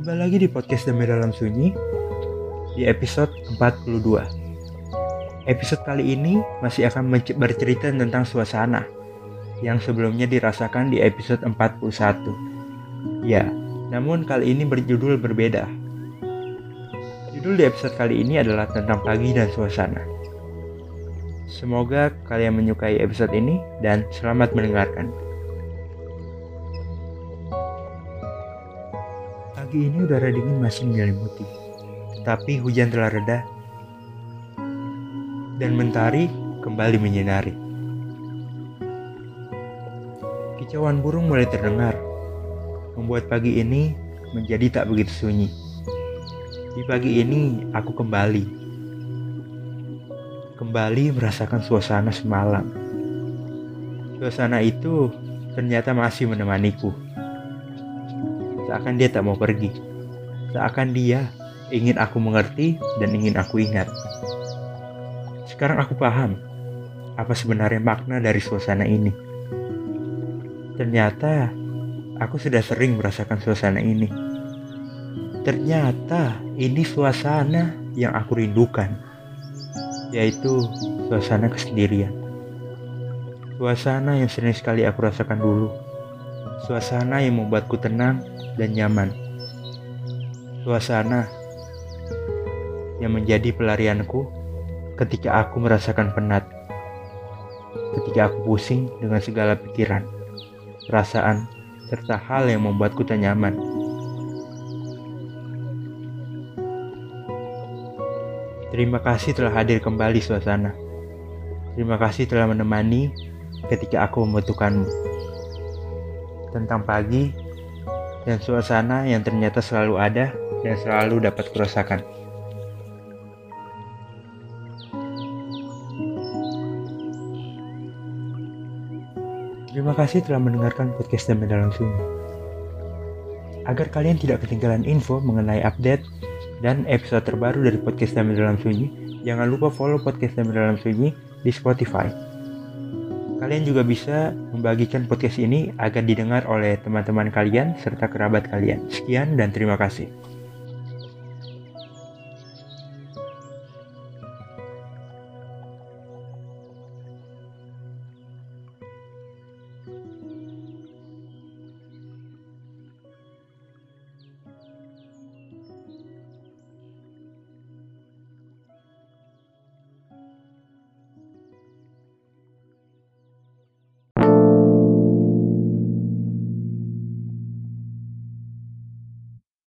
Jumpa lagi di podcast Demi Dalam Sunyi di episode 42. Episode kali ini masih akan bercerita tentang suasana yang sebelumnya dirasakan di episode 41. Ya, namun kali ini berjudul berbeda. Judul di episode kali ini adalah tentang pagi dan suasana. Semoga kalian menyukai episode ini dan selamat mendengarkan. Pagi ini udara dingin masih menyelimuti, tapi hujan telah reda dan mentari kembali menyinari. Kicauan burung mulai terdengar, membuat pagi ini menjadi tak begitu sunyi. Di pagi ini aku kembali, kembali merasakan suasana semalam. Suasana itu ternyata masih menemaniku seakan dia tak mau pergi. Seakan dia ingin aku mengerti dan ingin aku ingat. Sekarang aku paham apa sebenarnya makna dari suasana ini. Ternyata aku sudah sering merasakan suasana ini. Ternyata ini suasana yang aku rindukan, yaitu suasana kesendirian. Suasana yang sering sekali aku rasakan dulu. Suasana yang membuatku tenang dan nyaman. Suasana yang menjadi pelarianku ketika aku merasakan penat, ketika aku pusing dengan segala pikiran, perasaan, serta hal yang membuatku tak nyaman. Terima kasih telah hadir kembali suasana. Terima kasih telah menemani ketika aku membutuhkanmu. Tentang pagi, dan suasana yang ternyata selalu ada dan selalu dapat kurasakan. Terima kasih telah mendengarkan podcast Damai Dalam Sunyi. Agar kalian tidak ketinggalan info mengenai update dan episode terbaru dari podcast Damai Dalam Sunyi, jangan lupa follow podcast Damai Dalam Sunyi di Spotify. Kalian juga bisa membagikan podcast ini agar didengar oleh teman-teman kalian serta kerabat kalian. Sekian dan terima kasih.